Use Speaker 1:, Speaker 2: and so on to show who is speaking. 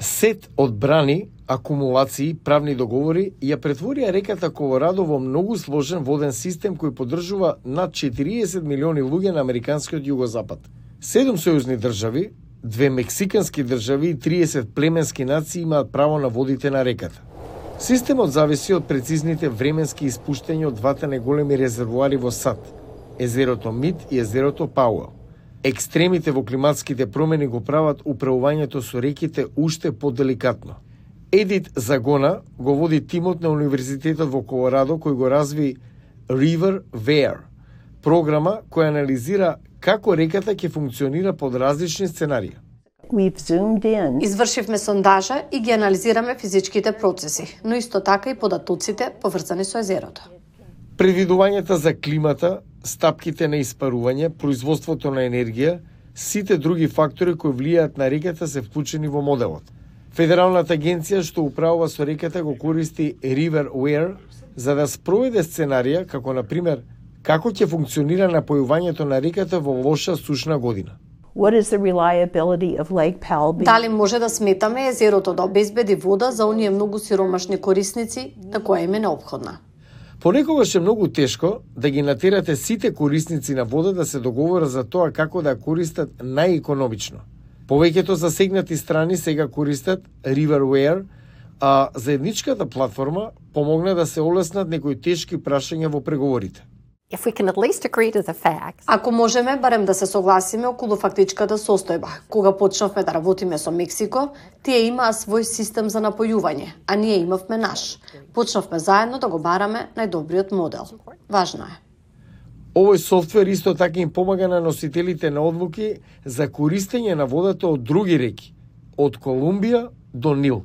Speaker 1: Сет од брани, акумулации, правни договори ја претворија реката Колорадо во многу сложен воден систем кој поддржува над 40 милиони луѓе на американскиот југозапад. Седум сојузни држави, две мексикански држави и 30 племенски нации имаат право на водите на реката. Системот зависи од прецизните временски испуштања од двата неголеми резервоари во САД, езерото Мид и езерото Пауел. Екстремите во климатските промени го прават управувањето со реките уште поделикатно. Едит Загона го води тимот на Универзитетот во Колорадо кој го разви River Wear, програма која анализира како реката ќе функционира под различни сценарии.
Speaker 2: Извршивме сондажа и ги анализираме физичките процеси, но исто така и податоците поврзани со езерото.
Speaker 1: Предвидувањата за климата, стапките на испарување, производството на енергија, сите други фактори кои влијаат на реката се вклучени во моделот. Федералната агенција што управува со реката го користи RiverWare за да спроведе сценарија како на пример како ќе функционира напојувањето на реката во лоша сушна година.
Speaker 3: What is the reliability of Lake Powell?
Speaker 2: Дали може да сметаме езерото да обезбеди вода за оние многу сиромашни корисници на која им е необходна?
Speaker 1: Понекогаш е многу тешко да ги натерате сите корисници на вода да се договорат за тоа како да користат најекономично. Повеќето засегнати страни сега користат Riverware, а заедничката платформа помогна да се олеснат некои тешки прашања во преговорите.
Speaker 4: If we can at least agree to the facts.
Speaker 2: Ако можеме барем да се согласиме околу фактичката состојба. Кога почнавме да работиме со Мексико, тие имаа свој систем за напојување, а ние имавме наш. Почнавме заедно да го бараме најдобриот модел. Важно е.
Speaker 1: Овој софтвер исто така им помага на носителите на одлуки за користење на водата од други реки, од Колумбија до Нил.